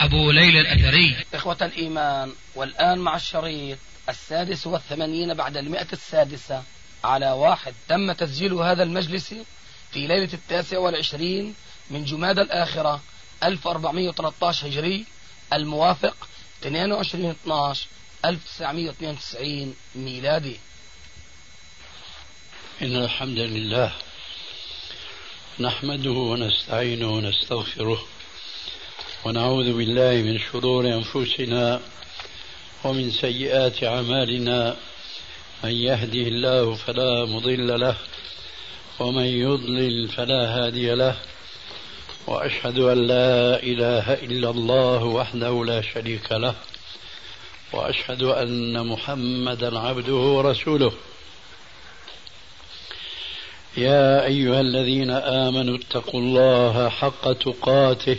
أبو ليلى الأثري. إخوة الإيمان والآن مع الشريط السادس والثمانين بعد المئة السادسة. على واحد تم تسجيل هذا المجلس في ليلة التاسع والعشرين من جماد الآخرة 1413 هجري الموافق 22 12 1992 ميلادي. إن الحمد لله نحمده ونستعينه ونستغفره ونعوذ بالله من شرور أنفسنا ومن سيئات أعمالنا. من يهده الله فلا مضل له ومن يضلل فلا هادي له. وأشهد أن لا إله إلا الله وحده لا شريك له. وأشهد أن محمدا عبده ورسوله. يا أيها الذين آمنوا اتقوا الله حق تقاته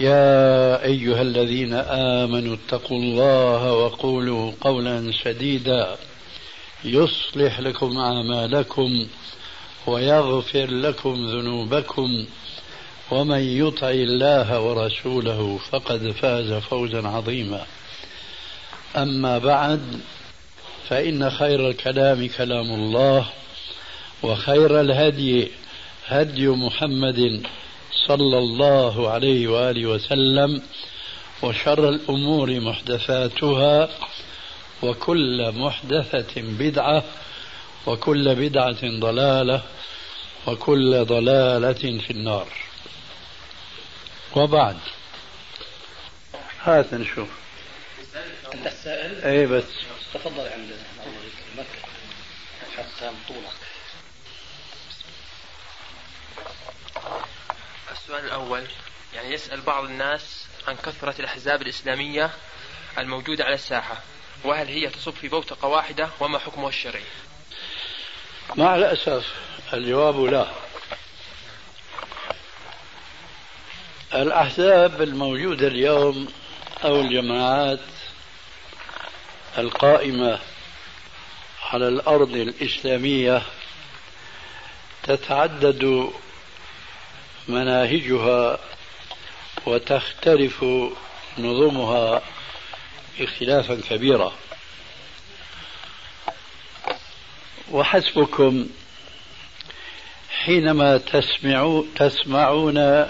يا أيها الذين آمنوا اتقوا الله وقولوا قولا سديدا يصلح لكم أعمالكم ويغفر لكم ذنوبكم ومن يطع الله ورسوله فقد فاز فوزا عظيما. أما بعد فإن خير الكلام كلام الله وخير الهدي هدي محمد صلى الله عليه وآله وسلم وشر الأمور محدثاتها وكل محدثة بدعة وكل بدعة ضلالة وكل ضلالة في النار. وبعد. هات نشوف. أنت السائل؟ اي بس. تفضل عندنا الله يكرمك حتى طولك السؤال الأول يعني يسأل بعض الناس عن كثرة الأحزاب الإسلامية الموجودة على الساحة وهل هي تصب في بوتقة واحدة وما حكمها الشرعي؟ مع الأسف الجواب لا. الأحزاب الموجودة اليوم أو الجماعات القائمة على الأرض الإسلامية تتعدد مناهجها وتختلف نظمها اختلافا كبيرا. وحسبكم حينما تسمعوا تسمعون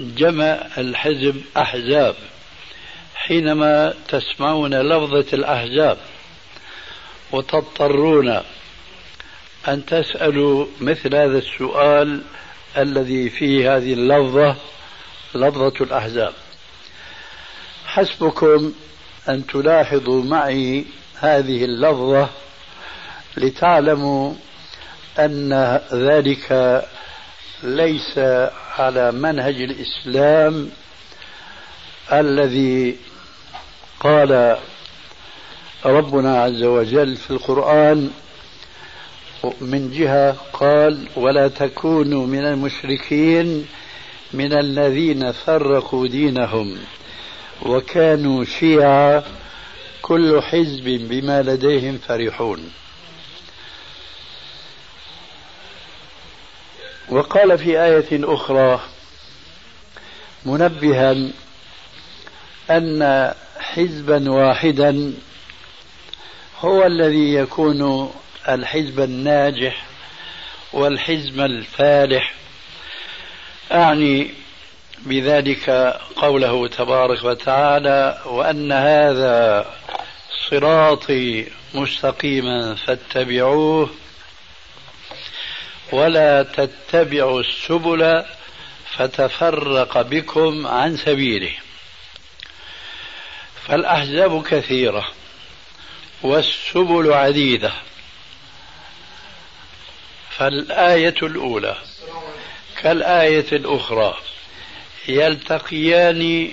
جمع الحزب أحزاب حينما تسمعون لفظة الأحزاب وتضطرون أن تسألوا مثل هذا السؤال الذي فيه هذه اللفظة لفظة الأحزاب. حسبكم أن تلاحظوا معي هذه اللفظة لتعلموا أن ذلك ليس على منهج الإسلام الذي قال ربنا عز وجل في القرآن من جهة قال ولا تكونوا من المشركين من الذين فرقوا دينهم وكانوا شيعا كل حزب بما لديهم فرحون. وقال في آية أخرى منبها أن حزبا واحدا هو الذي يكون الحزب الناجح والحزب الفالح. أعني بذلك قوله تبارك وتعالى وأن هذا صراطي مستقيما فاتبعوه ولا تتبعوا السبل فتفرق بكم عن سبيله. فالأحزاب كثيرة والسبل عديدة. فالآية الأولى كالآية الأخرى يلتقيان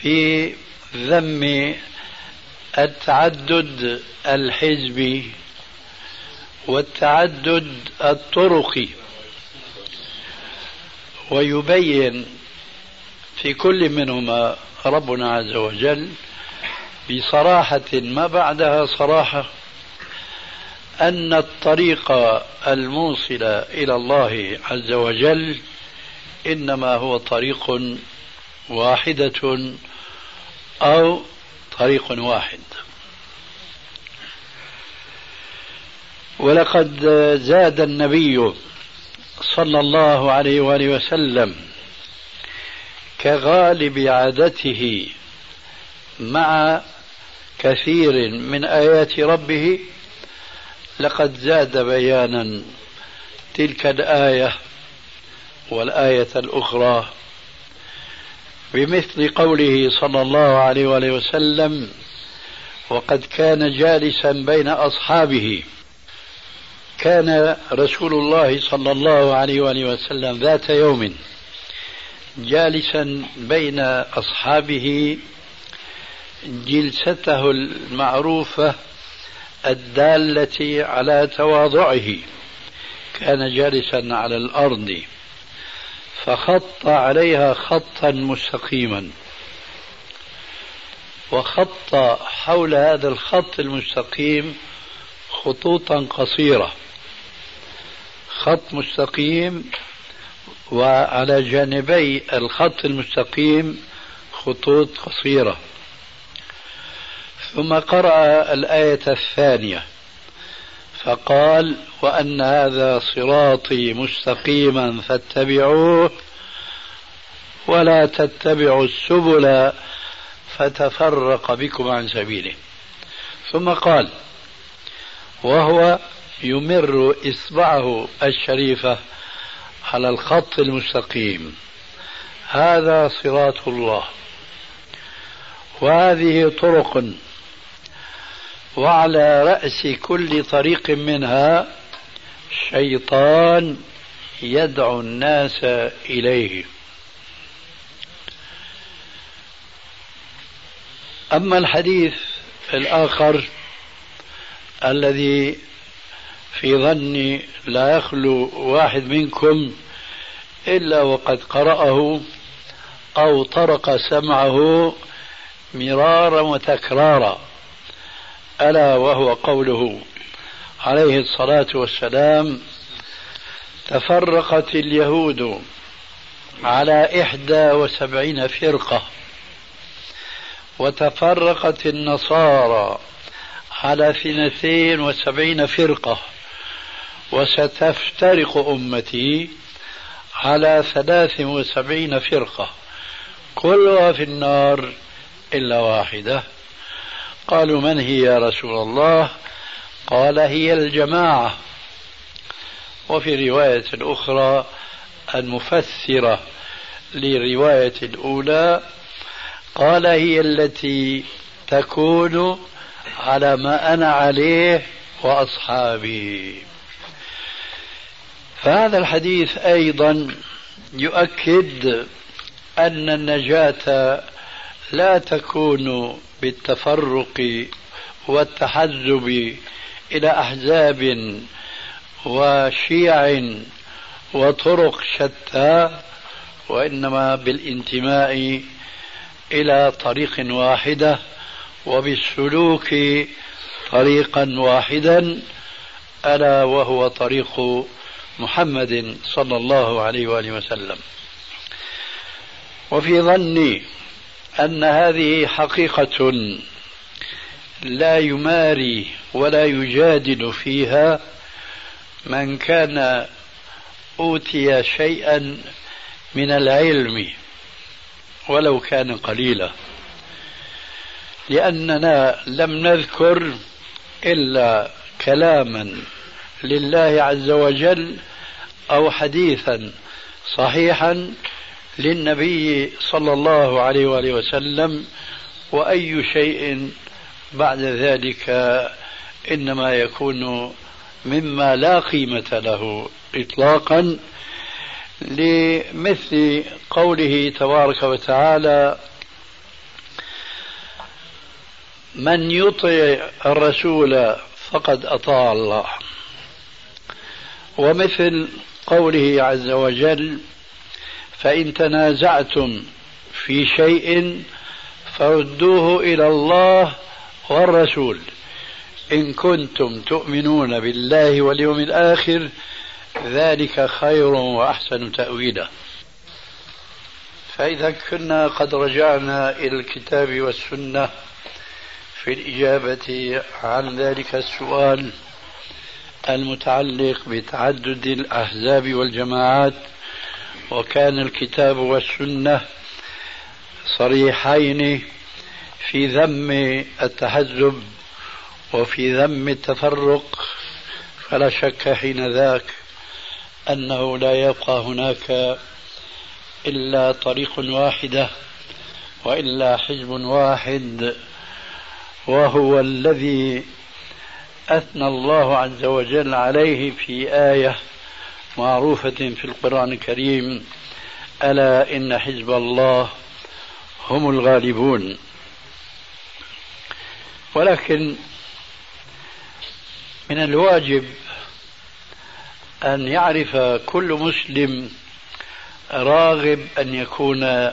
في ذم التعدد الحزبي والتعدد الطرقي ويبين في كل منهما ربنا عز وجل بصراحة ما بعدها صراحة أن الطريق الموصل إلى الله عز وجل إنما هو طريق واحدة أو طريق واحد. ولقد زاد النبي صلى الله عليه وآله وسلم كغالب عادته مع كثير من آيات ربه لقد زاد بيانا تلك الآية والآية الأخرى بمثل قوله صلى الله عليه وآله وسلم وقد كان جالسا بين أصحابه. كان رسول الله صلى الله عليه وآله وسلم ذات يوم جالسا بين أصحابه جلسته المعروفة الدالة على تواضعه. كان جالسا على الأرض فخط عليها خطا مستقيما. وخط حول هذا الخط المستقيم خطوطا قصيرة. خط مستقيم وعلى جانبي الخط المستقيم خطوط قصيرة. ثم قرأ الآية الثانية. فقال وأن هذا صراطي مستقيما فاتبعوه ولا تتبعوا السبل فتفرق بكم عن سبيله. ثم قال وهو يمر إصبعه الشريفة على الخط المستقيم. هذا صراط الله. وهذه طرق وعلى رأس كل طريق منها شيطان يدعو الناس إليه. أما الحديث الآخر الذي في ظني لا يخلو واحد منكم إلا وقد قرأه أو طرق سمعه مرارا وتكرارا. ألا وهو قوله عليه الصلاة والسلام تفرقت اليهود على إحدى وسبعين فرقة وتفرقت النصارى على اثنتين وسبعين فرقة وستفترق أمتي على ثلاث وسبعين فرقة كلها في النار إلا واحدة. قالوا من هي يا رسول الله؟ قال هي الجماعة. وفي رواية أخرى المفسرة للرواية الأولى قال هي التي تكون على ما أنا عليه وأصحابي. فهذا الحديث أيضا يؤكد أن النجاة لا تكون بالتفرق والتحزب إلى أحزاب وشيع وطرق شتى وإنما بالانتماء إلى طريق واحدة وبالسلوك طريقا واحدا ألا وهو طريق محمد صلى الله عليه وآله وسلم. وفي ظني أن هذه حقيقة لا يماري ولا يجادل فيها من كان أوتي شيئا من العلم ولو كان قليلا. لأننا لم نذكر إلا كلاما لله عز وجل أو حديثا صحيحا للنبي صلى الله عليه وآله وسلم وأي شيء بعد ذلك إنما يكون مما لا قيمة له إطلاقا لمثل قوله تبارك وتعالى من يطع الرسول فقد أطاع الله ومثل قوله عز وجل فإن تنازعتم في شيء فردوه إلى الله والرسول. إن كنتم تؤمنون بالله واليوم الآخر ذلك خير وأحسن تأويلا. فإذا كنا قد رجعنا إلى الكتاب والسنة في الإجابة عن ذلك السؤال المتعلق بتعدد الأحزاب والجماعات. وكان الكتاب والسنة صريحين في ذم التحزب وفي ذم التفرق فلا شك حين ذاك أنه لا يبقى هناك إلا طريق واحدة وإلا حزب واحد وهو الذي أثنى الله عز وجل عليه في آية معروفة في القرآن الكريم ألا إن حزب الله هم الغالبون. ولكن من الواجب أن يعرف كل مسلم راغب أن يكون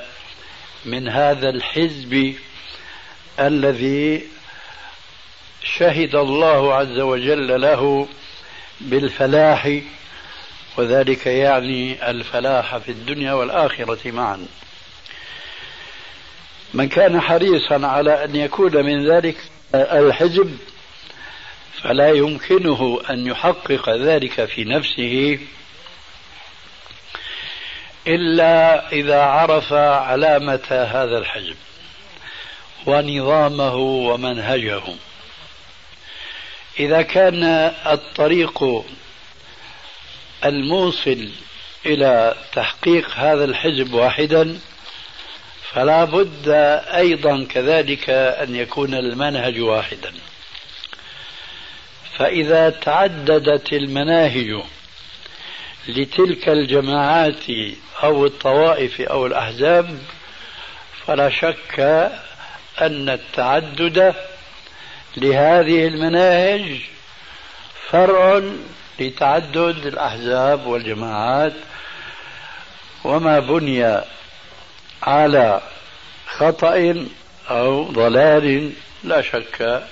من هذا الحزب الذي شهد الله عز وجل له بالفلاح وذلك يعني الفلاح في الدنيا والآخرة معا. من كان حريصا على أن يكون من ذلك الحزب فلا يمكنه أن يحقق ذلك في نفسه إلا إذا عرف علامة هذا الحزب ونظامه ومنهجه. إذا كان الطريق الموصل إلى تحقيق هذا الحزب واحدا فلا بد أيضا كذلك أن يكون المنهج واحدا. فإذا تعددت المناهج لتلك الجماعات أو الطوائف أو الأحزاب فلا شك أن التعدد لهذه المناهج فرع لتعدد الأحزاب والجماعات وما بني على خطأ أو ضلال لا شك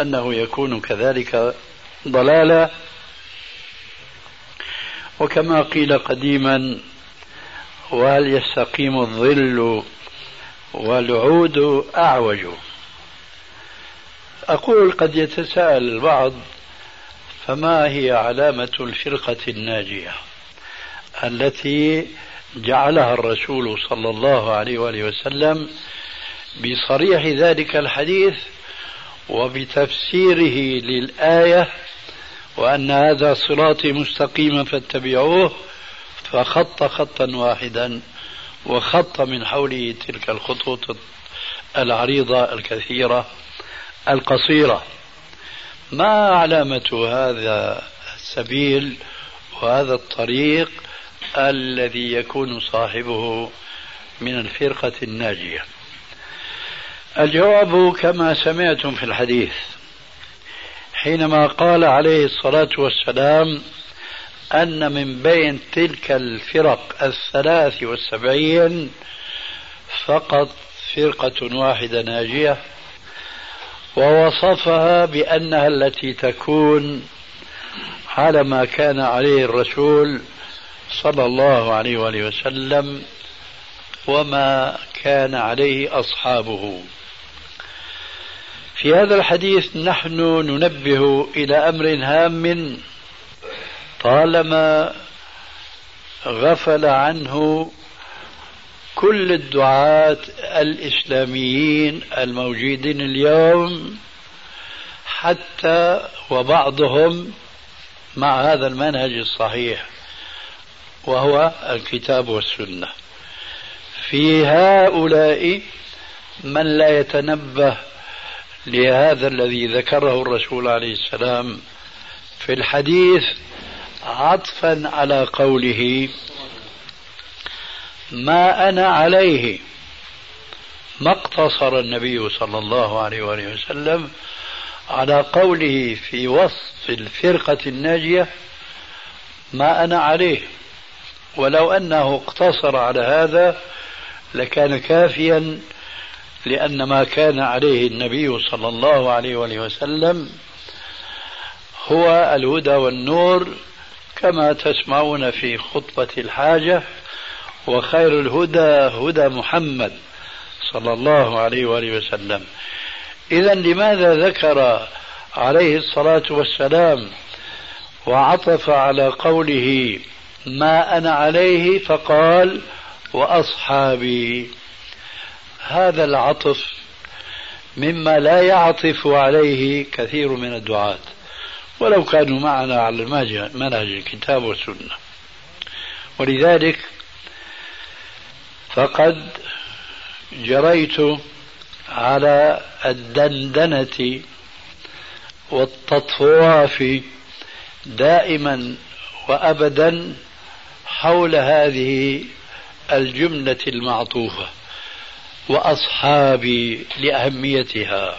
أنه يكون كذلك ضلالا. وكما قيل قديما وهل يستقيم الظل والعود أعوج؟ أقول قد يتساءل البعض فما هي علامة الفرقة الناجية التي جعلها الرسول صلى الله عليه وآله وسلم بصريح ذلك الحديث وبتفسيره للآية وأن هذا صراطي مستقيما فاتبعوه فخط خطا واحدا وخط من حوله تلك الخطوط العريضة الكثيرة القصيرة. ما علامة هذا السبيل وهذا الطريق الذي يكون صاحبه من الفرقة الناجية؟ الجواب كما سمعتم في الحديث حينما قال عليه الصلاة والسلام أن من بين تلك الفرق الثلاث والسبعين فقط فرقة واحدة ناجية ووصفها بأنها التي تكون على ما كان عليه الرسول صلى الله عليه وآله وسلم وما كان عليه أصحابه. في هذا الحديث نحن ننبه إلى أمر هام طالما غفل عنه كل الدعاة الإسلاميين الموجودين اليوم حتى وبعضهم مع هذا المنهج الصحيح وهو الكتاب والسنة. في هؤلاء من لا يتنبه لهذا الذي ذكره الرسول عليه السلام في الحديث عطفا على قوله ما أنا عليه. ما اقتصر النبي صلى الله عليه وآله وسلم على قوله في وصف الفرقة الناجية ما أنا عليه. ولو أنه اقتصر على هذا لكان كافيا لأن ما كان عليه النبي صلى الله عليه وآله وسلم هو الهدى والنور كما تسمعون في خطبة الحاجة وخير الهدى هدى محمد صلى الله عليه وآله وسلم. إذا لماذا ذكر عليه الصلاة والسلام وعطف على قوله ما أنا عليه فقال وأصحابي؟ هذا العطف مما لا يعطف عليه كثير من الدعاة ولو كانوا معنا على منهج الكتاب والسنة. ولذلك فقد جريت على الدندنة والتطواف دائما وأبدا حول هذه الجملة المعطوفة وأصحابي لأهميتها.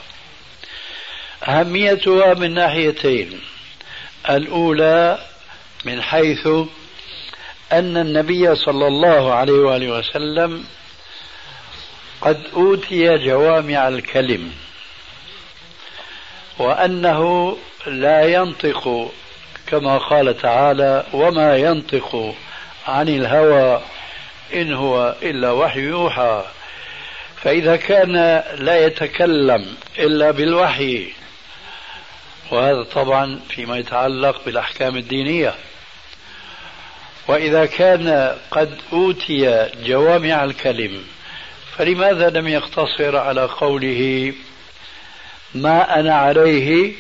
أهميتها من ناحيتين. الأولى من حيث أن النبي صلى الله عليه وآله وسلم قد أوتي جوامع الكلم وأنه لا ينطق كما قال تعالى وما ينطق عن الهوى إن هو إلا وحي يوحى فإذا كان لا يتكلم إلا بالوحي وهذا طبعا فيما يتعلق بالأحكام الدينية. وإذا كان قد أوتي جوامع الكلم فلماذا لم يقتصر على قوله ما أنا عليه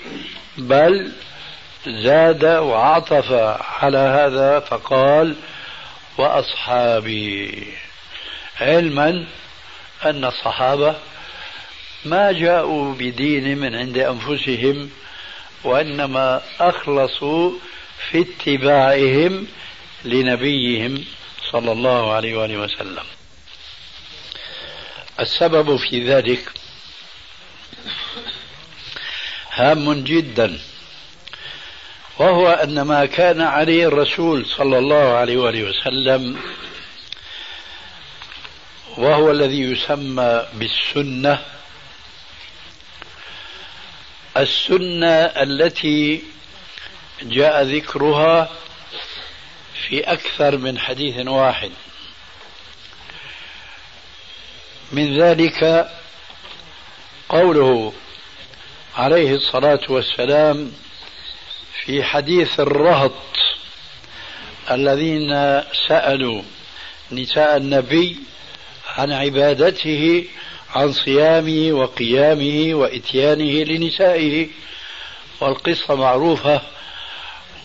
بل زاد وعطف على هذا فقال وأصحابي. علما أن الصحابة ما جاءوا بدين من عند أنفسهم وإنما أخلصوا في اتباعهم لنبيهم صلى الله عليه وآله وسلم. السبب في ذلك هام جدا وهو أن ما كان عليه الرسول صلى الله عليه وآله وسلم وهو الذي يسمى بالسنة السنة التي جاء ذكرها في أكثر من حديث واحد. من ذلك قوله عليه الصلاة والسلام في حديث الرهط الذين سألوا نساء النبي عن عبادته عن صيامه وقيامه وإتيانه لنسائه والقصة معروفة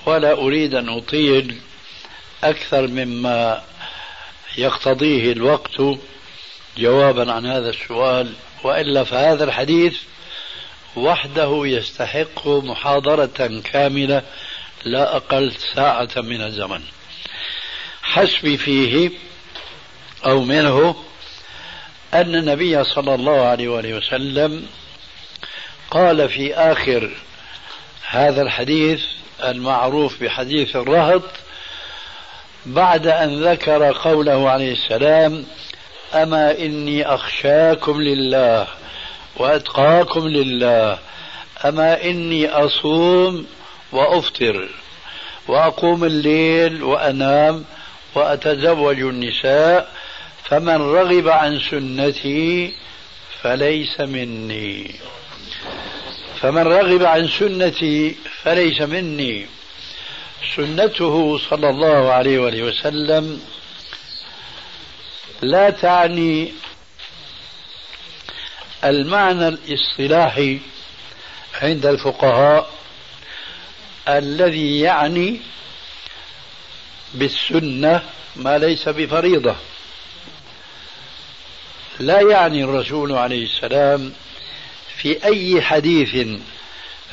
ولا أريد أن أطيل أكثر مما يقتضيه الوقت جوابا عن هذا السؤال. وإلا فهذا الحديث وحده يستحق محاضرة كاملة لا أقل ساعة من الزمن. حسبي فيه أو منه أن النبي صلى الله عليه وآله وسلم قال في آخر هذا الحديث المعروف بحديث الرهط بعد أن ذكر قوله عليه السلام أما إني أخشاكم لله وأتقاكم لله أما إني أصوم وأفطر وأقوم الليل وأنام وأتزوج النساء فمن رغب عن سنتي فليس مني. فمن رغب عن سنتي فليس مني. سنته صلى الله عليه وآله وسلم لا تعني المعنى الاصطلاحي عند الفقهاء الذي يعني بالسنة ما ليس بفريضة. لا يعني الرسول عليه السلام في أي حديث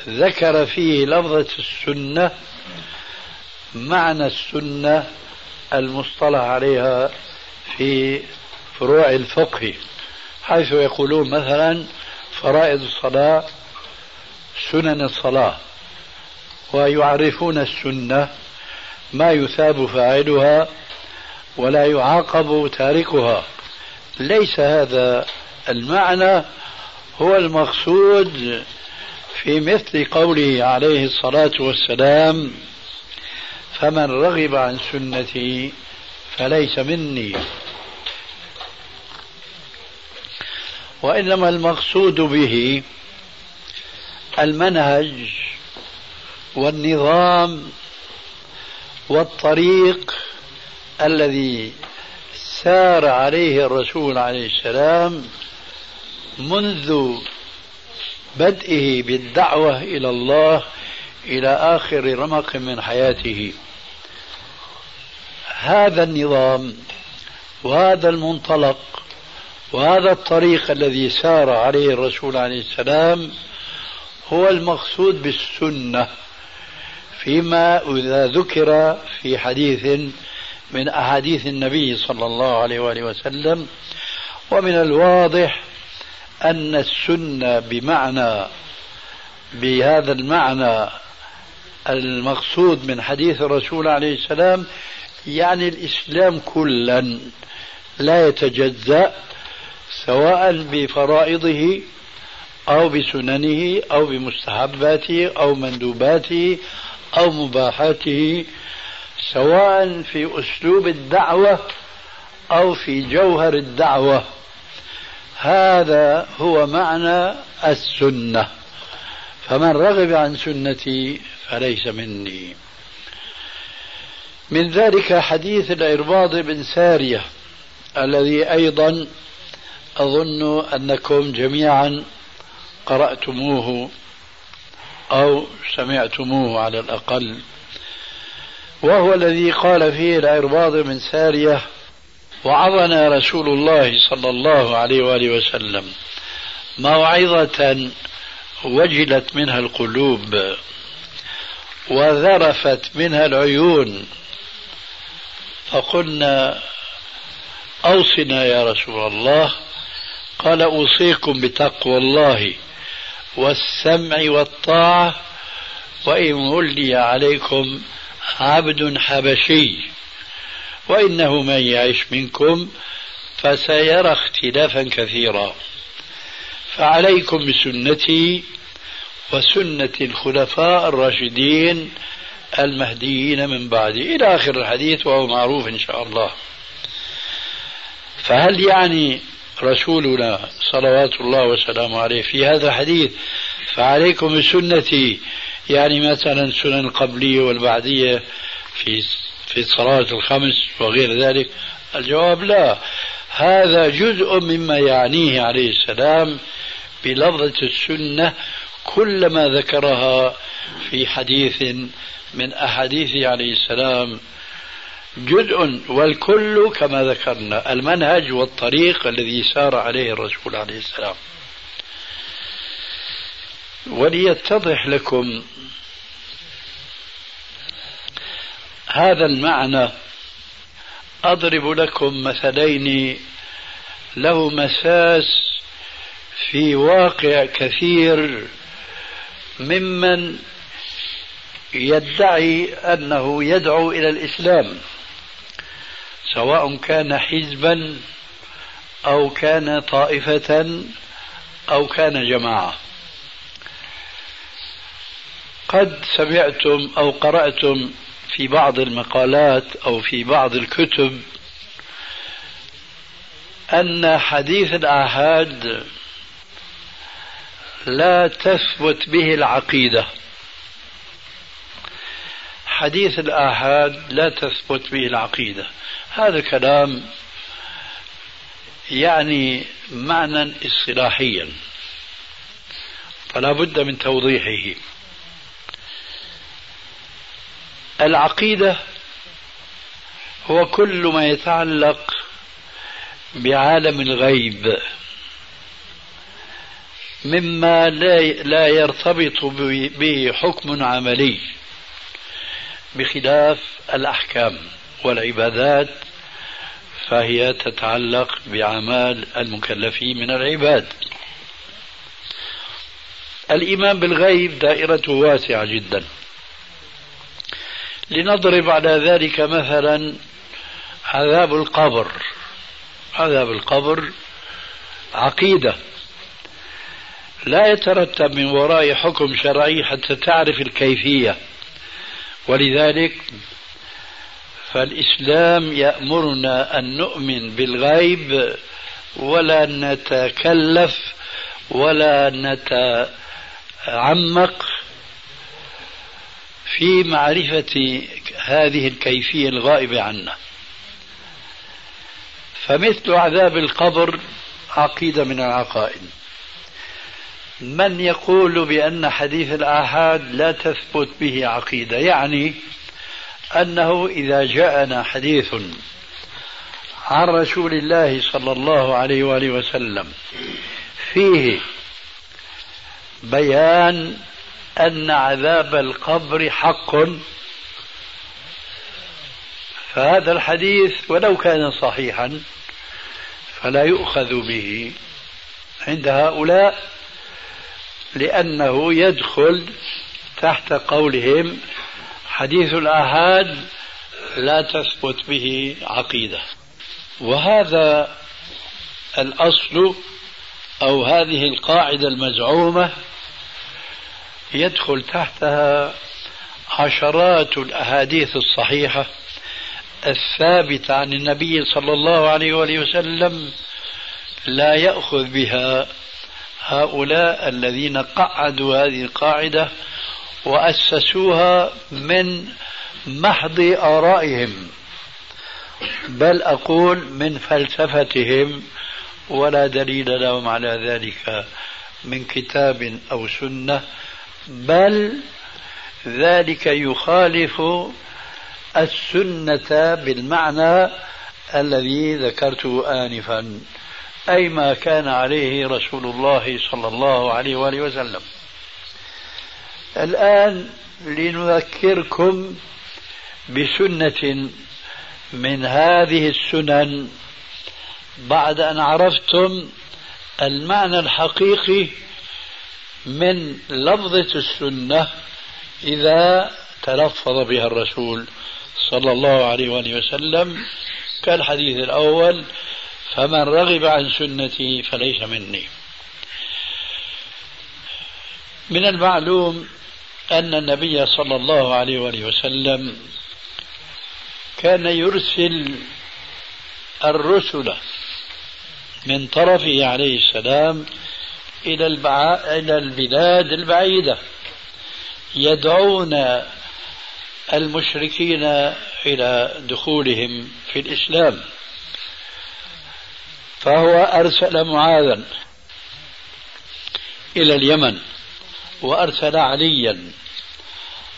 ذكر فيه لفظة السنة معنى السنة المصطلح عليها في فروع الفقه حيث يقولون مثلا فرائض الصلاة سنن الصلاة ويعرفون السنة ما يثاب فاعلها ولا يعاقب تاركها. ليس هذا المعنى هو المقصود في مثل قوله عليه الصلاة والسلام فمن رغب عن سنتي فليس مني. وإنما المقصود به المنهج والنظام والطريق الذي سار عليه الرسول عليه السلام منذ بدئه بالدعوة إلى الله إلى آخر رمق من حياته. هذا النظام وهذا المنطلق وهذا الطريق الذي سار عليه الرسول عليه السلام هو المقصود بالسنة فيما إذا ذكر في حديث من أحاديث النبي صلى الله عليه وآله وسلم ومن الواضح أن السنة بمعنى بهذا المعنى المقصود من حديث الرسول عليه السلام يعني الإسلام كلا لا يتجزأ سواء بفرائضه أو بسننه أو بمستحباته أو مندوباته أو مباحاته سواء في أسلوب الدعوة أو في جوهر الدعوة. هذا هو معنى السنة. فمن رغب عن سنتي فليس مني. من ذلك حديث العرباض بن سارية الذي أيضا أظن أنكم جميعا قرأتموه أو سمعتموه على الأقل. وهو الذي قال فيه العرباض بن سارية وعظنا رسول الله صلى الله عليه وآله وسلم موعظة وجلت منها القلوب وذرفت منها العيون فقلنا أوصنا يا رسول الله. قال أوصيكم بتقوى الله والسمع والطاعة وإن ولي عليكم عبد حبشي وإنه من يعش منكم فسيرى اختلافا كثيرا. فعليكم بسنتي وسنة الخلفاء الراشدين المهديين من بعدي. إلى آخر الحديث وهو معروف إن شاء الله. فهل يعني رسولنا صلوات الله وسلامه عليه في هذا الحديث؟ فعليكم بسنتي. يعني مثلا سنن القبلية والبعدية في في الصلاة الخمس وغير ذلك؟ الجواب لا. هذا جزء مما يعنيه عليه السلام بلفظة السنة كلما ذكرها في حديث من أحاديثه عليه السلام جزء والكل كما ذكرنا المنهج والطريق الذي سار عليه الرسول عليه السلام. وليتضح لكم هذا المعنى. أضرب لكم مثلين له مساس في واقع كثير ممن يدعي أنه يدعو إلى الإسلام سواء كان حزبا أو كان طائفة أو كان جماعة. قد سمعتم أو قرأتم في بعض المقالات أو في بعض الكتب أن حديث الآحاد لا تثبت به العقيدة. حديث الآحاد لا تثبت به العقيدة هذا كلام يعني معنى اصطلاحيا. فلا بد من توضيحه. العقيدة هو كل ما يتعلق بعالم الغيب مما لا يرتبط به حكم عملي. بخلاف الأحكام والعبادات فهي تتعلق بأعمال المكلفين من العباد. الإيمان بالغيب دائرته واسعة جدا. لنضرب على ذلك مثلا عذاب القبر. عذاب القبر عقيدة. لا يترتب من وراء حكم شرعي حتى تعرف الكيفية. ولذلك فالإسلام يأمرنا أن نؤمن بالغيب ولا نتكلف ولا نتعمق في معرفة هذه الكيفية الغائبة عنا. فمثل عذاب القبر عقيدة من العقائد. من يقول بأن حديث الآحاد لا تثبت به عقيدة؟ يعني أنه إذا جاءنا حديث عن رسول الله صلى الله عليه وآله وسلم فيه بيان أن عذاب القبر حق. فهذا الحديث ولو كان صحيحا فلا يؤخذ به عند هؤلاء. لأنه يدخل تحت قولهم حديث الآحاد لا تثبت به عقيدة. وهذا الأصل أو هذه القاعدة المزعومة يدخل تحتها عشرات الأحاديث الصحيحة الثابتة عن النبي صلى الله عليه وآله وسلم لا يأخذ بها هؤلاء الذين قعدوا هذه القاعدة وأسسوها من محض آرائهم بل أقول من فلسفتهم ولا دليل لهم على ذلك من كتاب أو سنة بل ذلك يخالف السنة بالمعنى الذي ذكرته آنفا. أي ما كان عليه رسول الله صلى الله عليه وآله وسلم. الآن لنذكركم بسنة من هذه السنن بعد أن عرفتم المعنى الحقيقي من لفظة السنة إذا تلفظ بها الرسول صلى الله عليه وآله وسلم كالحديث الأول فمن رغب عن سنتي فليس مني. من المعلوم أن النبي صلى الله عليه وآله وسلم كان يرسل الرسل من طرفه عليه السلام إلى البع... إلى البلاد البعيدة يدعون المشركين إلى دخولهم في الإسلام. فهو أرسل معاذا إلى اليمن وأرسل عليا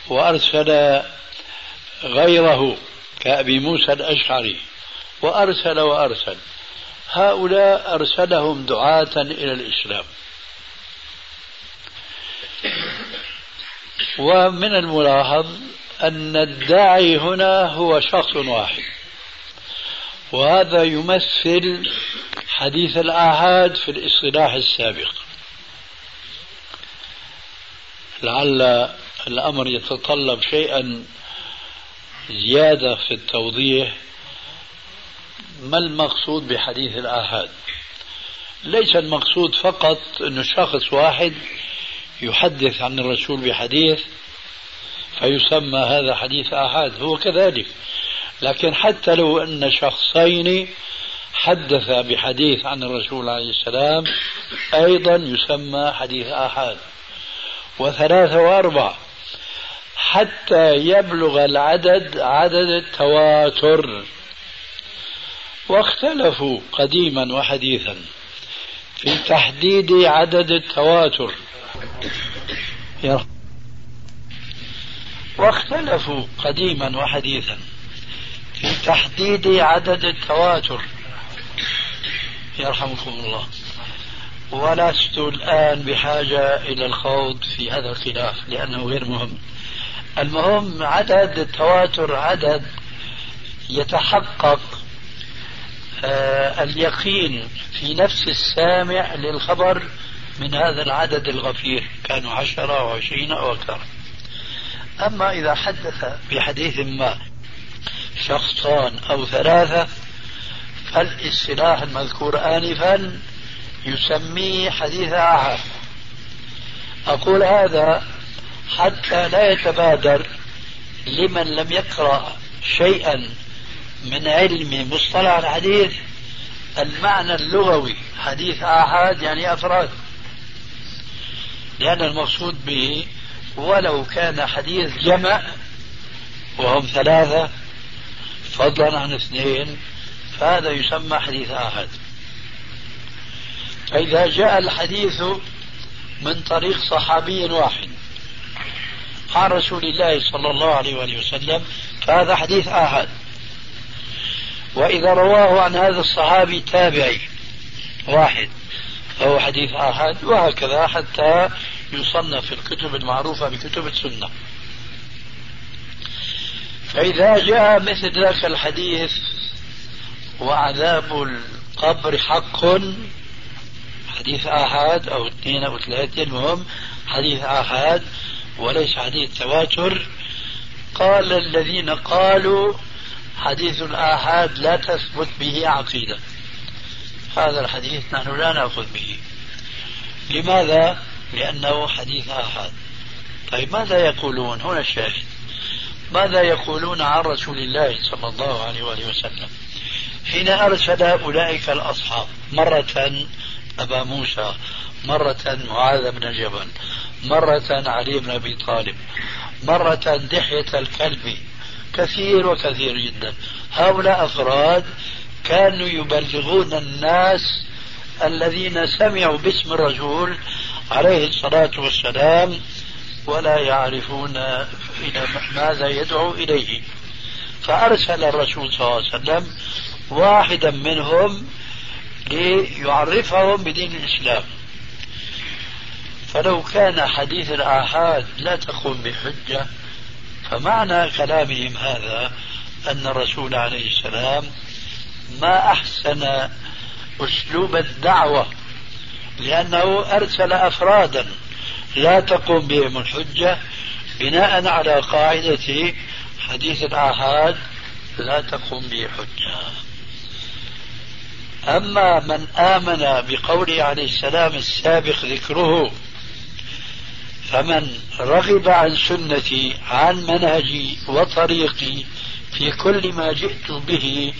وأرسل غيره كأبي موسى الأشعري وأرسل وأرسل. هؤلاء أرسلهم دعاة إلى الإسلام. ومن الملاحظ أن الداعي هنا هو شخص واحد وهذا يمثل حديث الآحاد في الاصطلاح السابق. لعل الأمر يتطلب شيئا زيادة في التوضيح. ما المقصود بحديث الآحاد؟ ليس المقصود فقط أن شخص واحد يحدث عن الرسول بحديث فيسمى هذا حديث آحاد هو كذلك. لكن حتى لو أن شخصين حدث بحديث عن الرسول عليه السلام أيضا يسمى حديث آحاد. وثلاثة وأربعة. حتى يبلغ العدد عدد التواتر. واختلفوا قديما وحديثا في تحديد عدد التواتر. واختلفوا قديما وحديثا في تحديد عدد التواتر. يرحمكم الله ولست الآن بحاجة إلى الخوض في هذا الخلاف لأنه غير مهم. المهم عدد التواتر عدد يتحقق آه اليقين في نفس السامع للخبر من هذا العدد الغفير. كانوا عشرة أو عشرين أو أكثر. أما إذا حدث بحديث ما شخصان أو ثلاثة فالاصطلاح المذكور آنفا يسميه حديث آحاد أقول هذا حتى لا يتبادر لمن لم يقرأ شيئا من علم مصطلح الحديث المعنى اللغوي. حديث آحاد يعني أفراد. لأن المقصود به ولو كان حديث جمع وهم ثلاثة فضلا عن اثنين فهذا يسمى حديث آحاد. فإذا جاء الحديث من طريق صحابي واحد عن رسول الله صلى الله عليه وسلم فهذا حديث آحاد. وإذا رواه عن هذا الصحابي تابعي واحد فهو حديث آحاد وهكذا حتى يصنف في الكتب المعروفة بكتب السنة. فإذا جاء مثل ذاك الحديث وعذاب القبر حق. حديث آحاد أو اثنين أو ثلاثة المهم حديث آحاد وليس حديث تواتر. قال الذين قالوا حديث الآحاد لا تثبت به عقيدة. هذا الحديث نحن لا نأخذ به. لماذا؟ لأنه حديث آحاد. طيب ماذا يقولون؟ هنا الشاهد. ماذا يقولون عن رسول الله صلى الله عليه وسلم؟ حين أرسل أولئك الأصحاب مرة أبا موسى مرة معاذ بن جبل مرة علي بن أبي طالب مرة دحية الكلب كثير وكثير جدا. هؤلاء أفراد كانوا يبلغون الناس الذين سمعوا باسم الرسول عليه الصلاة والسلام ولا يعرفون إلى ماذا يدعو إليه. فأرسل الرسول صلى الله عليه وسلم واحدا منهم ليعرفهم بدين الإسلام. فلو كان حديث الآحاد لا تقوم بحجة فمعنى كلامهم هذا أن الرسول عليه السلام ما أحسن أسلوب الدعوة لأنه أرسل أفرادا لا تقوم بهم الحجة بناء على قاعدة حديث الآحاد لا تقوم به حجة. أما من آمن بقوله عليه السلام السابق ذكره فمن رغب عن سنتي عن منهجي وطريقي في كل ما جئت به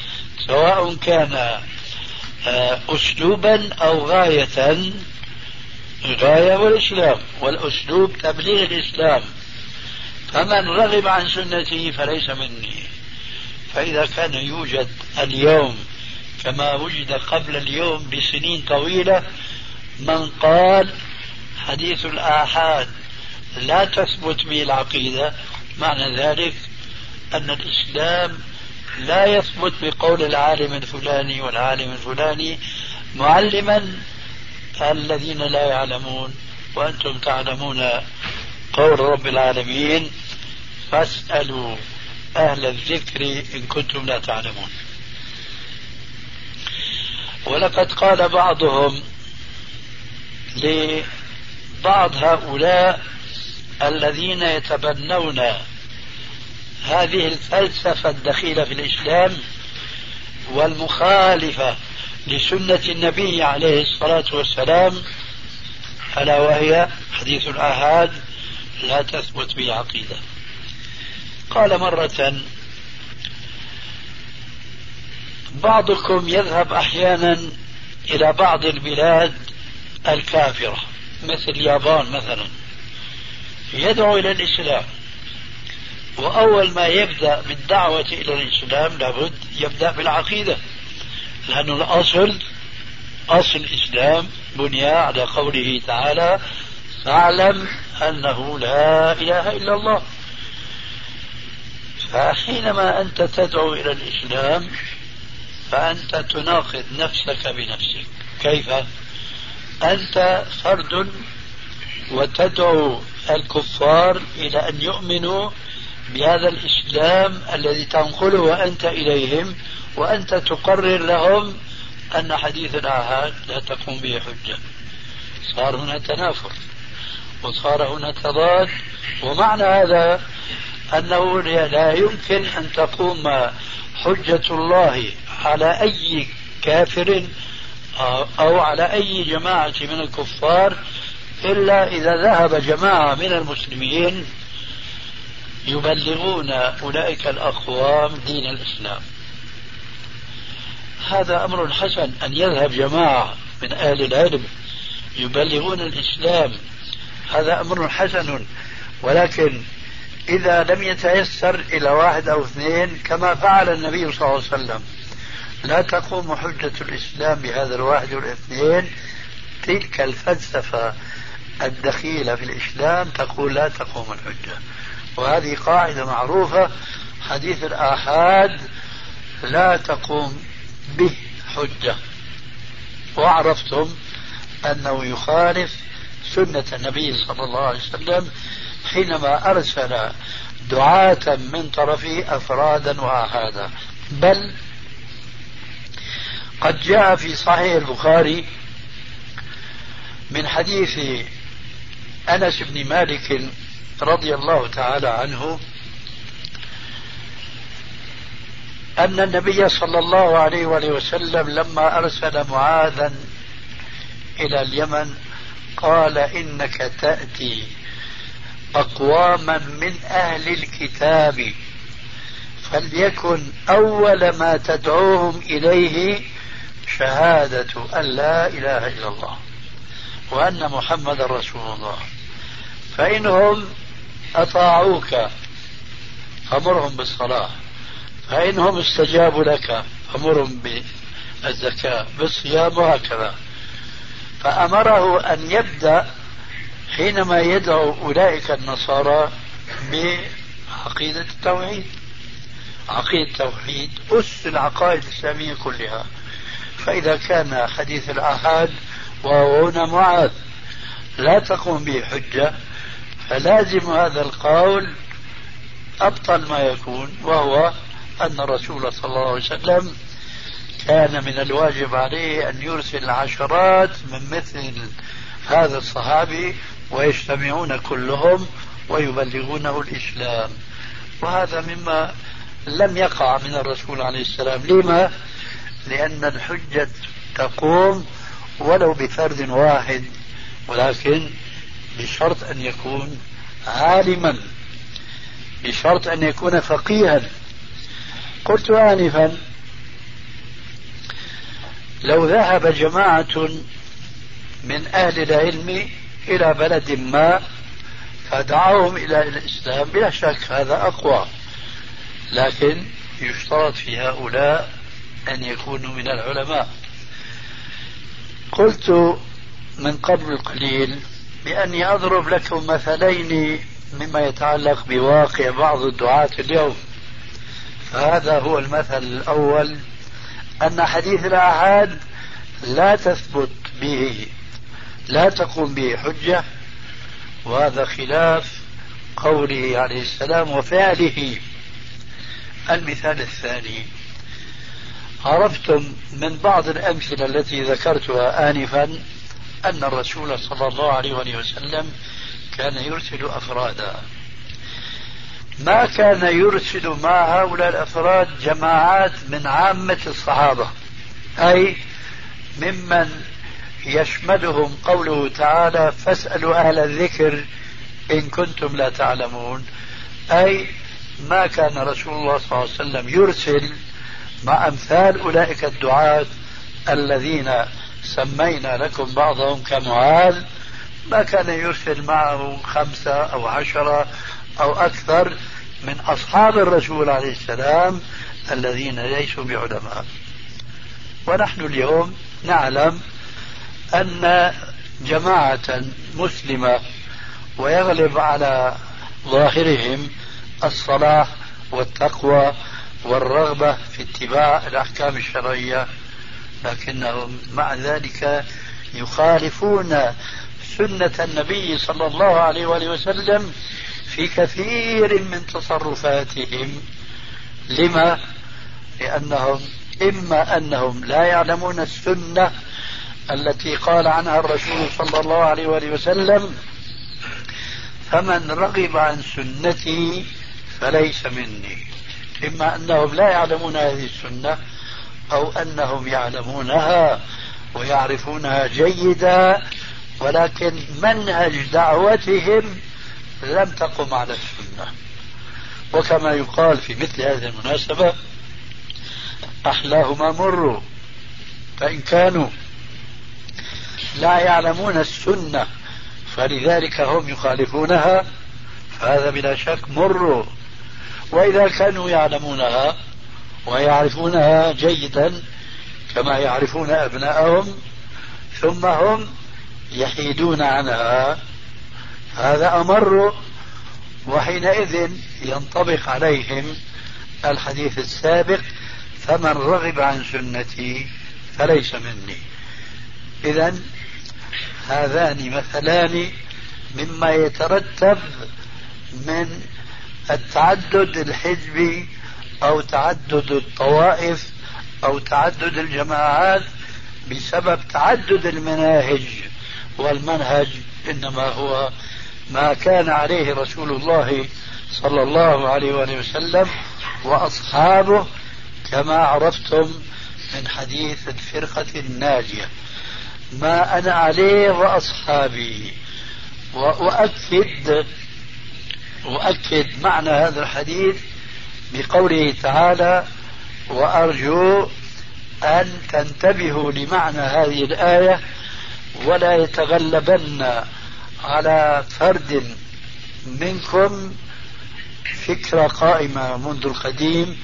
سواء كان آه، أسلوبا أو غاية غاية والإسلام والأسلوب تبليغ الإسلام فمن رغب عن سنتي فليس مني. فإذا كان يوجد اليوم كما وجد قبل اليوم بسنين طويلة من قال حديث الآحاد لا تثبت به العقيدة معنى ذلك أن الإسلام لا يثبت بقول العالم الفلاني والعالم الفلاني معلما الذين لا يعلمون وأنتم تعلمون قول رب العالمين فاسألوا أهل الذكر إن كنتم لا تعلمون. ولقد قال بعضهم لبعض هؤلاء الذين يتبنون هذه الفلسفة الدخيلة في الإسلام والمخالفة لسنة النبي عليه الصلاة والسلام ألا وهي حديث الآحاد لا تثبت به عقيدة. قال مرة بعضكم يذهب أحيانا إلى بعض البلاد الكافرة مثل اليابان مثلا. يدعو إلى الإسلام. وأول ما يبدأ بالدعوة إلى الإسلام لابد يبدأ بالعقيدة لأن الأصل أصل الإسلام بني على قوله تعالى فاعلم أنه لا إله إلا الله. فحينما أنت تدعو إلى الإسلام فأنت تناقض نفسك بنفسك كيف؟ أنت فرد وتدعو الكفار إلى أن يؤمنوا بهذا الإسلام الذي تنقله أنت إليهم وأنت تقرر لهم أن حديث الآحاد لا تقوم به حجة صار هنا تنافر وصار هنا تضاد ومعنى هذا أنه لا يمكن أن تقوم حجة الله على أي كافر أو على أي جماعة من الكفار إلا إذا ذهب جماعة من المسلمين يبلغون أولئك الأقوام دين الإسلام. هذا أمر حسن أن يذهب جماعة من أهل العلم يبلغون الإسلام. هذا أمر حسن ولكن إذا لم يتيسر إلى واحد أو اثنين كما فعل النبي صلى الله عليه وسلم. لا تقوم حجة الإسلام بهذا الواحد والاثنين. تلك الفلسفة الدخيلة في الإسلام تقول لا تقوم الحجة. وهذه قاعدة معروفة حديث الآحاد لا تقوم به حجة. وعرفتم أنه يخالف سنة النبي صلى الله عليه وسلم حينما أرسل دعاة من طرفه أفرادا وآحادا. بل قد جاء في صحيح البخاري من حديث أنس بن مالك رضي الله تعالى عنه أن النبي صلى الله عليه وآله وسلم لما أرسل معاذا إلى اليمن قال إنك تأتي أقواما من أهل الكتاب فليكن أول ما تدعوهم إليه شهادة أن لا إله إلا الله وأن محمد رسول الله. فإنهم أطاعوك فمرهم بالصلاة. فإنهم استجابوا لك فمرهم بالزكاة بالصيام وهكذا. فأمره أن يبدأ حينما يدعو أولئك النصارى بعقيدة التوحيد. عقيدة التوحيد أس العقائد الإسلامية كلها. فإذا كان حديث الآحاد وهنا معاذ. لا تقوم به حجة فلازم هذا القول أبطل ما يكون وهو أن الرسول صلى الله عليه وسلم كان من الواجب عليه أن يرسل عشرات من مثل هذا الصحابي ويجتمعون كلهم ويبلغونه الإسلام. وهذا مما لم يقع من الرسول عليه السلام. لما؟ لأن الحجة تقوم ولو بفرد واحد ولكن بشرط أن يكون عالما بشرط أن يكون فقيها. قلت آنفا لو ذهب جماعة من أهل العلم إلى بلد ما فدعوهم إلى الإسلام بلا شك هذا أقوى. لكن يشترط في هؤلاء أن يكونوا من العلماء. قلت من قبل قليل بأني أضرب لكم مثلين مما يتعلق بواقع بعض الدعاة اليوم. فهذا هو المثل الأول أن حديث الآحاد لا تثبت به لا تقوم به حجة وهذا خلاف قوله عليه السلام وفعله. المثال الثاني. عرفتم من بعض الأمثلة التي ذكرتها آنفا أن الرسول صلى الله عليه وسلم كان يرسل أفرادا. ما كان يرسل مع هؤلاء الأفراد جماعات من عامة الصحابة أي ممن يشملهم قوله تعالى فاسألوا أهل الذكر إن كنتم لا تعلمون أي ما كان رسول الله صلى الله عليه وسلم يرسل مع أمثال أولئك الدعاة الذين سمينا لكم بعضهم كمعاذ ما كان يرسل معه خمسة أو عشرة أو أكثر من أصحاب الرسول عليه السلام الذين ليسوا بعلماء. ونحن اليوم نعلم أن جماعة مسلمة ويغلب على ظاهرهم الصلاح والتقوى والرغبة في اتباع الأحكام الشرعية لكنهم مع ذلك يخالفون سنة النبي صلى الله عليه وآله وسلم في كثير من تصرفاتهم لما؟ لأنهم إما أنهم لا يعلمون السنة التي قال عنها الرسول صلى الله عليه وآله وسلم فمن رغب عن سنتي فليس مني إما أنهم لا يعلمون هذه السنة أو أنهم يعلمونها ويعرفونها جيدا ولكن منهج دعوتهم لم تقم على السنة. وكما يقال في مثل هذه المناسبة أحلاهما مر فإن كانوا لا يعلمون السنة فلذلك هم يخالفونها فهذا بلا شك مر وإذا كانوا يعلمونها ويعرفونها جيدا كما يعرفون أبناءهم ثم هم يحيدون عنها هذا أمر وحينئذ ينطبق عليهم الحديث السابق فمن رغب عن سنتي فليس مني. إذا هذان مثلان مما يترتب من التعدد الحزبي أو تعدد الطوائف أو تعدد الجماعات بسبب تعدد المناهج والمنهج إنما هو ما كان عليه رسول الله صلى الله عليه وآله وسلم وأصحابه كما عرفتم من حديث الفرقة الناجية. ما أنا عليه وأصحابي وأؤكد أؤكد معنى هذا الحديث بقوله تعالى وأرجو أن تنتبهوا لمعنى هذه الآية ولا يتغلبن على فرد منكم فكرة قائمة منذ القديم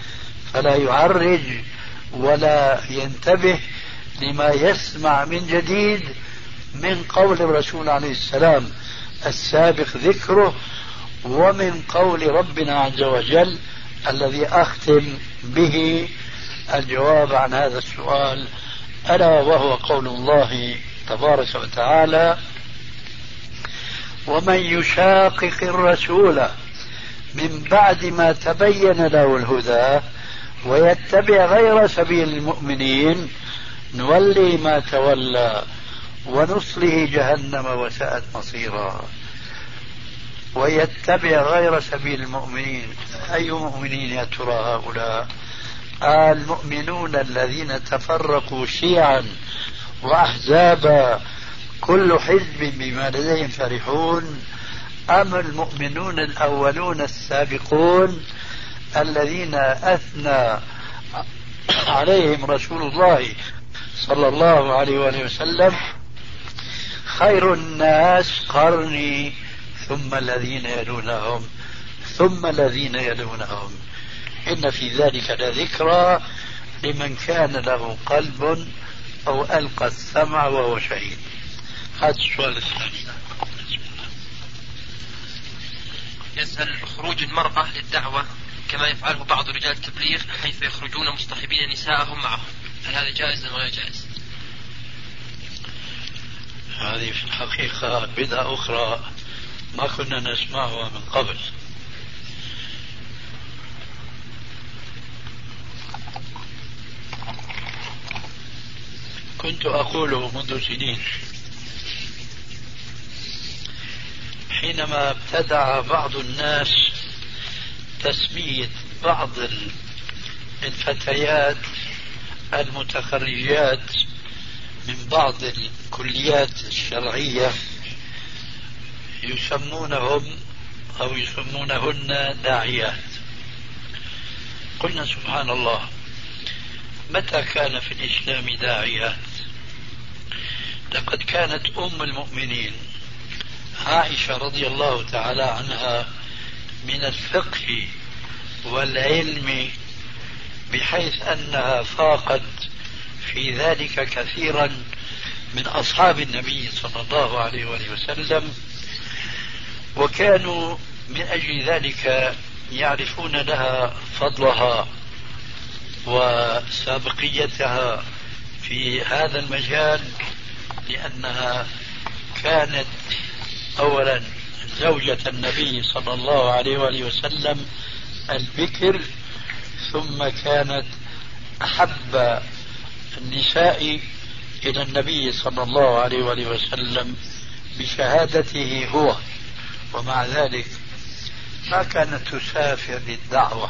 فلا يعرج ولا ينتبه لما يسمع من جديد من قول الرسول عليه السلام السابق ذكره ومن قول ربنا عز وجل الذي أختم به الجواب عن هذا السؤال ألا وهو قول الله تبارك وتعالى ومن يشاقق الرسول من بعد ما تبين له الهدى ويتبع غير سبيل المؤمنين نولي ما تولى ونصله جهنم وساءت مصيرا. ويتبع غير سبيل المؤمنين. أي مؤمنين يا ترى هؤلاء؟ المؤمنون الذين تفرقوا شيعا وأحزابا كل حزب بما لديهم فرحون. أم المؤمنون الأولون السابقون الذين أثنى عليهم رسول الله صلى الله عليه وآله وسلم؟ خير الناس قرني. ثم الذين يلونهم ثم الذين يلونهم. إن في ذلك لذكرى لمن كان له قلب أو ألقى السمع وهو شهيد. هذا السؤال الثاني. يسأل خروج المرأة للدعوة كما يفعله بعض رجال التبليغ حيث يخرجون مصطحبين نساءهم معهم. هل هذا جائز أم غير جائز؟ هذه في الحقيقة بدعة أخرى. ما كنا نسمعها من قبل. كنت أقول منذ سنين. حينما ابتدع بعض الناس تسمية بعض الفتيات المتخرجات من بعض الكليات الشرعية يسمونهم أو يسمونهن داعيات. قلنا سبحان الله متى كان في الإسلام داعيات؟ لقد كانت أم المؤمنين عائشة رضي الله تعالى عنها من في ذلك كثيرا من أصحاب النبي صلى الله عليه وآله وسلم وكانوا من أجل ذلك يعرفون لها فضلها وسابقيتها في هذا المجال لأنها كانت أولا زوجة النبي صلى الله عليه وآله وسلم البكر ثم كانت أحب النساء إلى النبي صلى الله عليه وآله وسلم بشهادته هو. ومع ذلك ما كانت تسافر للدعوة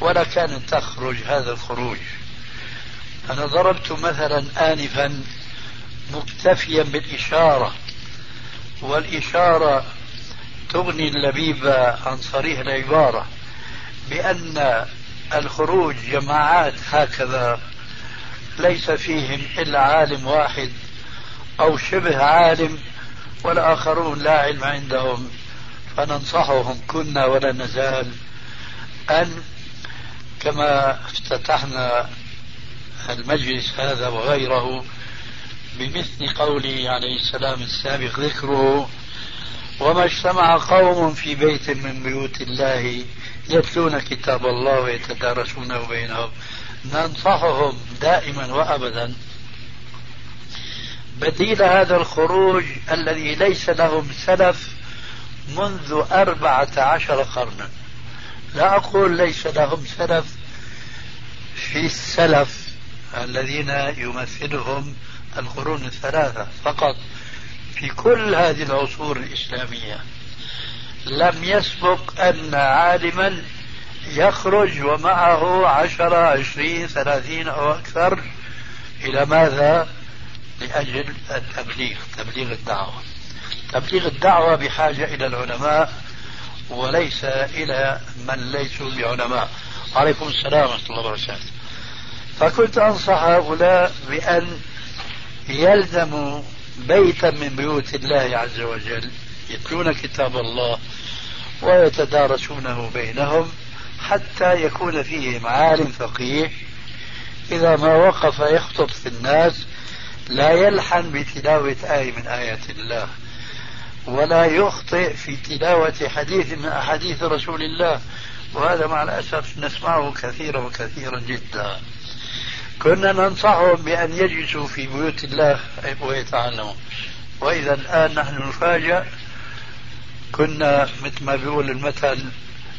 ولا كانت تخرج هذا الخروج. أنا ضربت مثلا آنفا مكتفيا بالإشارة والإشارة تغني اللبيب عن صريح العبارة بأن الخروج جماعات هكذا ليس فيهم إلا عالم واحد أو شبه عالم والآخرون لا علم عندهم فننصحهم كنا ولا نزال. أن كما افتتحنا المجلس هذا وغيره بمثل قوله عليه السلام السابق ذكره وما اجتمع قوم في بيت من بيوت الله يتلون كتاب الله ويتدارسونه بينهم. ننصحهم دائما وابدا بديل هذا الخروج الذي ليس لهم سلف منذ أربعة عشر قرنا. لا أقول ليس لهم سلف في السلف الذين يمثلهم القرون الثلاثة فقط في كل هذه العصور الإسلامية. لم يسبق أن عالما يخرج ومعه عشرة عشرين ثلاثين أو أكثر إلى ماذا؟ لأجل التبليغ تبليغ الدعوة. تبليغ الدعوة بحاجة إلى العلماء وليس إلى من ليسوا بعلماء. عليكم السلام ورحمة الله وبركاته. فكنت أنصح هؤلاء بأن يلزموا بيتا من بيوت الله عز وجل يتلون كتاب الله ويتدارسونه بينهم حتى يكون فيهم عالم فقيه. إذا ما وقف يخطب في الناس لا يلحن بتلاوة آية من آيات الله ولا يخطئ في تلاوة حديث من أحاديث رسول الله وهذا مع الأسف نسمعه كثيرا وكثيرا جدا. كنا ننصحهم بأن يجلسوا في بيوت الله ويتعلموا وإذا الآن نحن نفاجأ كنا مثل ما بيقول المثل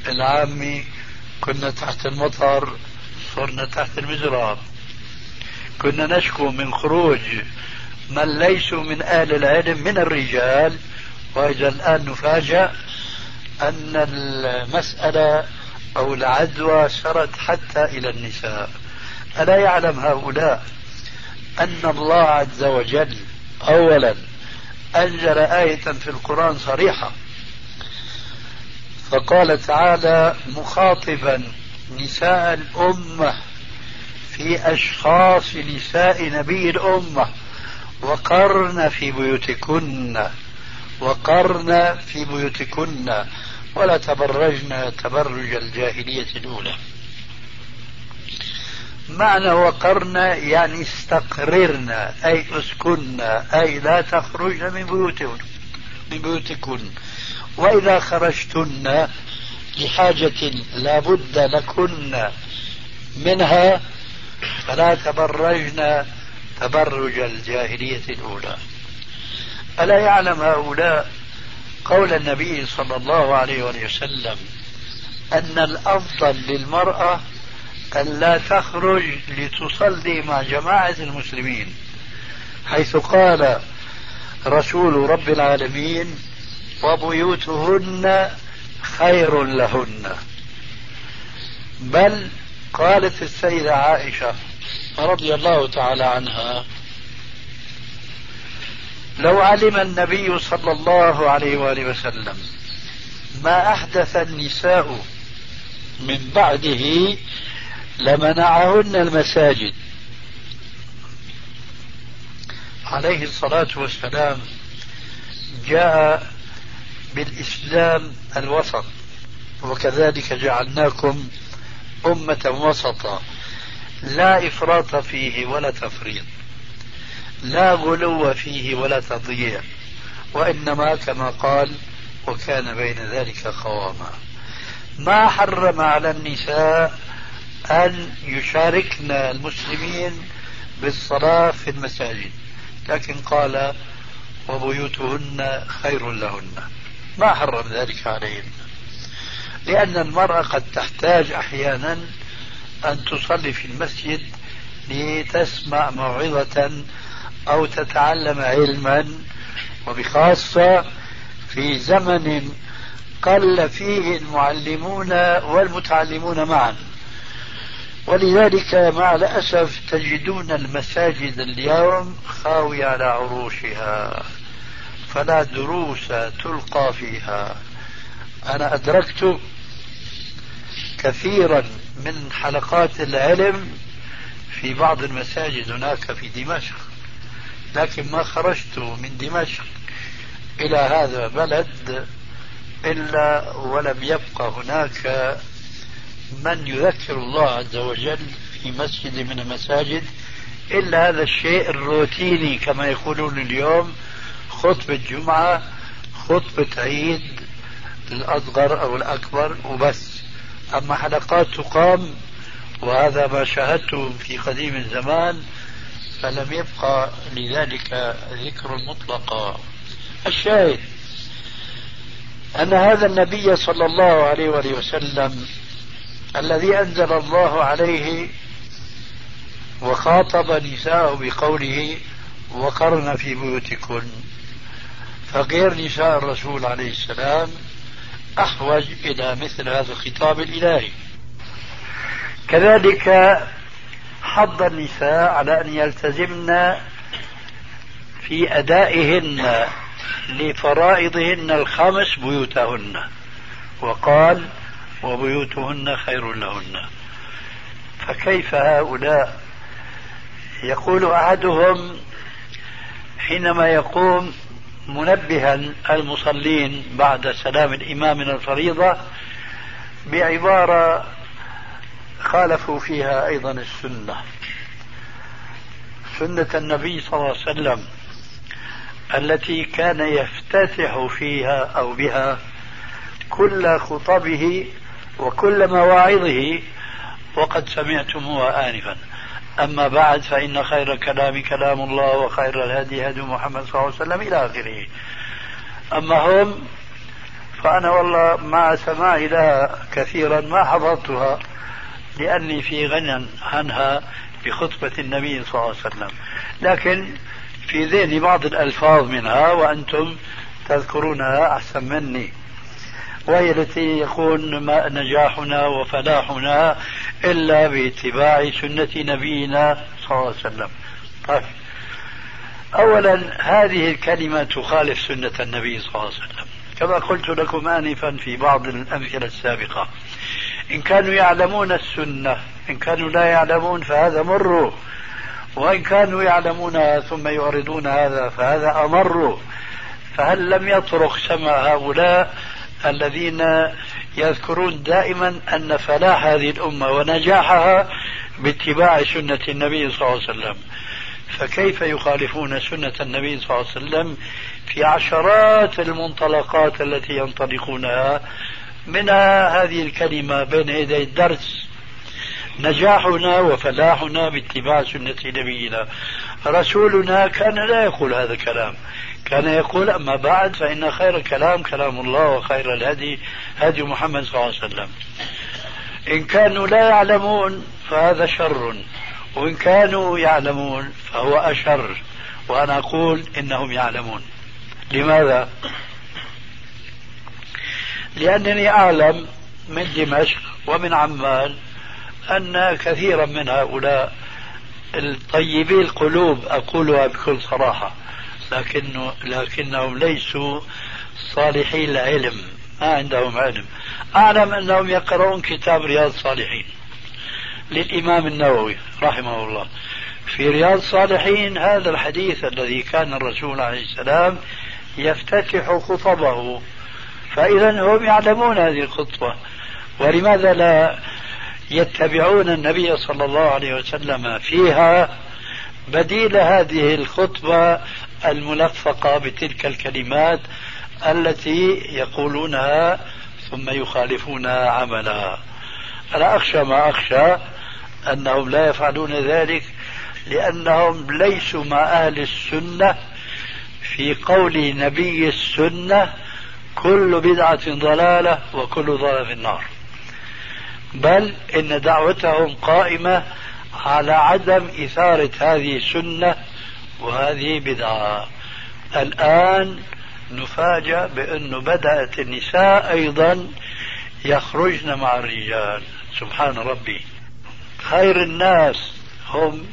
العامي كنا تحت المطر صرنا تحت المزراب كنا نشكو من خروج من ليسوا من أهل العلم من الرجال وإذا الآن نفاجأ أن المسألة أو العدوى سرت حتى إلى النساء. ألا يعلم هؤلاء أن الله عز وجل أولا أنزل آية في القرآن صريحة فقال تعالى مخاطبا نساء الأمة في أشخاص نساء نبي الأمة وقرن في بيوتكن وقرن في بيوتكن ولا تبرجن تبرج الجاهلية الأولى. معنى وقرن يعني استقررن أي اسكن أي لا تخرجن من بيوتكن من بيوتكن. وإذا خرجتن لحاجة لا بد لكن منها فلا تبرجن تبرج الجاهلية الأولى. ألا يعلم هؤلاء قول النبي صلى الله عليه وسلم أن الأفضل للمرأة أن لا تخرج لتصلي مع جماعة المسلمين حيث قال رسول رب العالمين وبيوتهن خير لهن. بل قالت السيدة عائشة رضي الله تعالى عنها لو علم النبي صلى الله عليه وآله وسلم ما أحدث النساء من بعده لمنعهن المساجد. عليه الصلاة والسلام جاء بالإسلام الوسط وكذلك جعلناكم أمة وسطا. لا إفراط فيه ولا تفريط. لا غلو فيه ولا تضييع. وإنما كما قال وكان بين ذلك قواما. ما حرم على النساء أن يشاركن المسلمين بالصلاة في المساجد. لكن قال وبيوتهن خير لهن. ما حرم ذلك عليهن. لأن المرأة قد تحتاج أحيانا أن تصلي في المسجد لتسمع موعظة أو تتعلم علما وبخاصة في زمن قل فيه المعلمون والمتعلمون معا. ولذلك مع الأسف تجدون المساجد اليوم خاوية على عروشها فلا دروس تلقى فيها. أنا أدركت كثيرا من حلقات العلم في بعض المساجد هناك في دمشق. لكن ما خرجت من دمشق إلى هذا البلد إلا ولم يبقى هناك من يذكر الله عز وجل في مسجد من المساجد إلا هذا الشيء الروتيني كما يقولون اليوم خطبة جمعة خطبة عيد الأصغر أو الأكبر وبس. أما حلقات تقام وهذا ما شاهدته في قديم الزمان فلم يبقى لذلك ذكر مطلقا. الشاهد أن هذا النبي صلى الله عليه وآله وسلم الذي أنزل الله عليه وخاطب نساءه بقوله وقرن في بيوتكن فغير نساء الرسول عليه السلام أحوج إلى مثل هذا الخطاب الإلهي. كذلك حض النساء على أن يلتزمن في أدائهن لفرائضهن الخمس بيوتهن. وقال وبيوتهن خير لهن. فكيف هؤلاء؟ يقول أحدهم حينما يقوم منبها المصلين بعد سلام الإمام من الفريضة بعبارة خالفوا فيها أيضا السنة. سنة النبي صلى الله عليه وسلم التي كان يفتتح فيها أو بها كل خطبه وكل مواعظه وقد سمعتموها آنفا أما بعد فإن خير الكلام كلام الله وخير الهدي هدي محمد صلى الله عليه وسلم إلى آخره. أما هم فأنا والله مع سماعي لها كثيرا ما حضرتها لأني في غنى عنها بخطبة النبي صلى الله عليه وسلم. لكن في ذهني بعض الألفاظ منها وأنتم تذكرونها أحسن مني. وهي التي يكون نجاحنا وفلاحنا إلا باتباع سنة نبينا صلى الله عليه وسلم. طيب. أولا هذه الكلمة تخالف سنة النبي صلى الله عليه وسلم. كما قلت لكم آنفا في بعض الأمثلة السابقة. إن كانوا يعلمون السنة إن كانوا لا يعلمون فهذا مر. وإن كانوا يعلمونها ثم يعرضون هذا فهذا أمر. فهل لم يطرق سمع هؤلاء الذين يذكرون دائما أن فلاح هذه الأمة ونجاحها باتباع سنة النبي صلى الله عليه وسلم. فكيف يخالفون سنة النبي صلى الله عليه وسلم في عشرات المنطلقات التي ينطلقونها؟ منها هذه الكلمة بين يدي الدرس نجاحنا وفلاحنا باتباع سنة نبينا. رسولنا كان لا يقول هذا الكلام. كان يقول أما بعد فإن خير الكلام كلام الله وخير الهدي هدي محمد صلى الله عليه وسلم. إن كانوا لا يعلمون فهذا شر وإن كانوا يعلمون فهو أشر. وأنا أقول إنهم يعلمون. لماذا؟ لأنني أعلم من دمشق ومن عمان أن كثيرا من هؤلاء الطيبي القلوب أقولها بكل صراحة. لكن لكنهم ليسوا صالحي العلم ما عندهم علم. أعلم أنهم يقرؤون كتاب رياض الصالحين للإمام النووي رحمه الله. في رياض الصالحين هذا الحديث الذي كان الرسول عليه السلام يفتتح خطبه فإذا هم يعلمون هذه الخطبة. ولماذا لا يتبعون النبي صلى الله عليه وسلم فيها؟ بديل هذه الخطبة الملفقة بتلك الكلمات التي يقولونها ثم يخالفونها عملا. أنا أخشى ما أخشى أنهم لا يفعلون ذلك لأنهم ليسوا مع أهل السنة. في قول نبي السنة كل بدعة ضلالة وكل ضلالة في النار. بل إن دعوتهم قائمة على عدم إثارة هذه السنة وهذه بدعة. الآن نفاجأ بأنه بدأت النساء أيضا يخرجن مع الرجال. سبحان ربي. خير الناس هم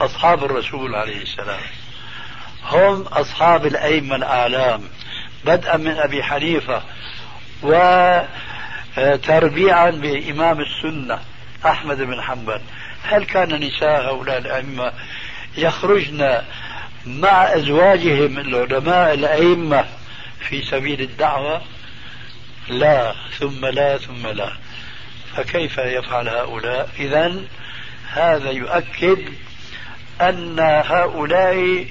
أصحاب الرسول عليه السلام. هم أصحاب الأئمة الأعلام. بدءا من أبي حنيفة. وتربيعا بإمام السنة أحمد بن حنبل. هل كان نساء هؤلاء الأئمة يخرجن مع أزواجهم العلماء الأئمة في سبيل الدعوة. لا ثم لا ثم لا. فكيف يفعل هؤلاء؟ إذا هذا يؤكد أن هؤلاء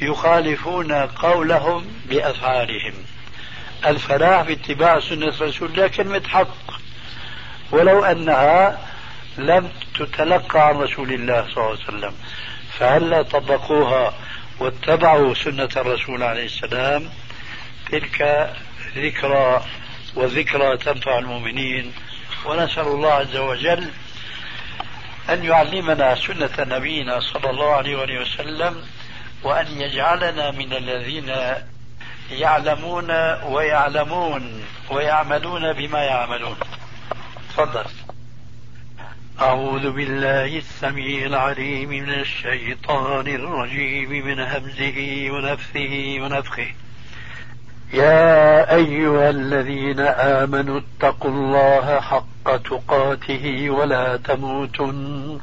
يخالفون قولهم بأفعالهم. الفلاح باتباع سنة رسول الله كلمة حق ولو أنها لم تتلقى عن رسول الله صلى الله عليه وسلم. فهلا طبقوها واتبعوا سنة الرسول عليه السلام. تلك ذكرى وذكرى تنفع المؤمنين. ونسأل الله عز وجل أن يعلمنا سنة نبينا صلى الله عليه وسلم وأن يجعلنا من الذين يعلمون ويعلمون ويعملون بما يعملون. تفضل. أعوذ بالله السميع العليم من الشيطان الرجيم من همزه ونفثه ونفخه. يا أيها الذين آمنوا اتقوا الله حق تقاته ولا تموتن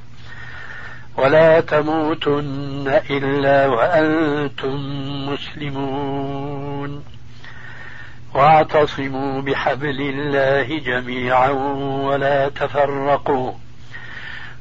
ولا تموتن إلا وأنتم مسلمون. واعتصموا بحبل الله جميعا ولا تفرقوا.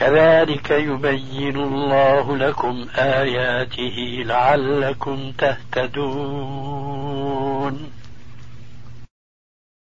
كذلك يبين الله لكم آياته لعلكم تهتدون.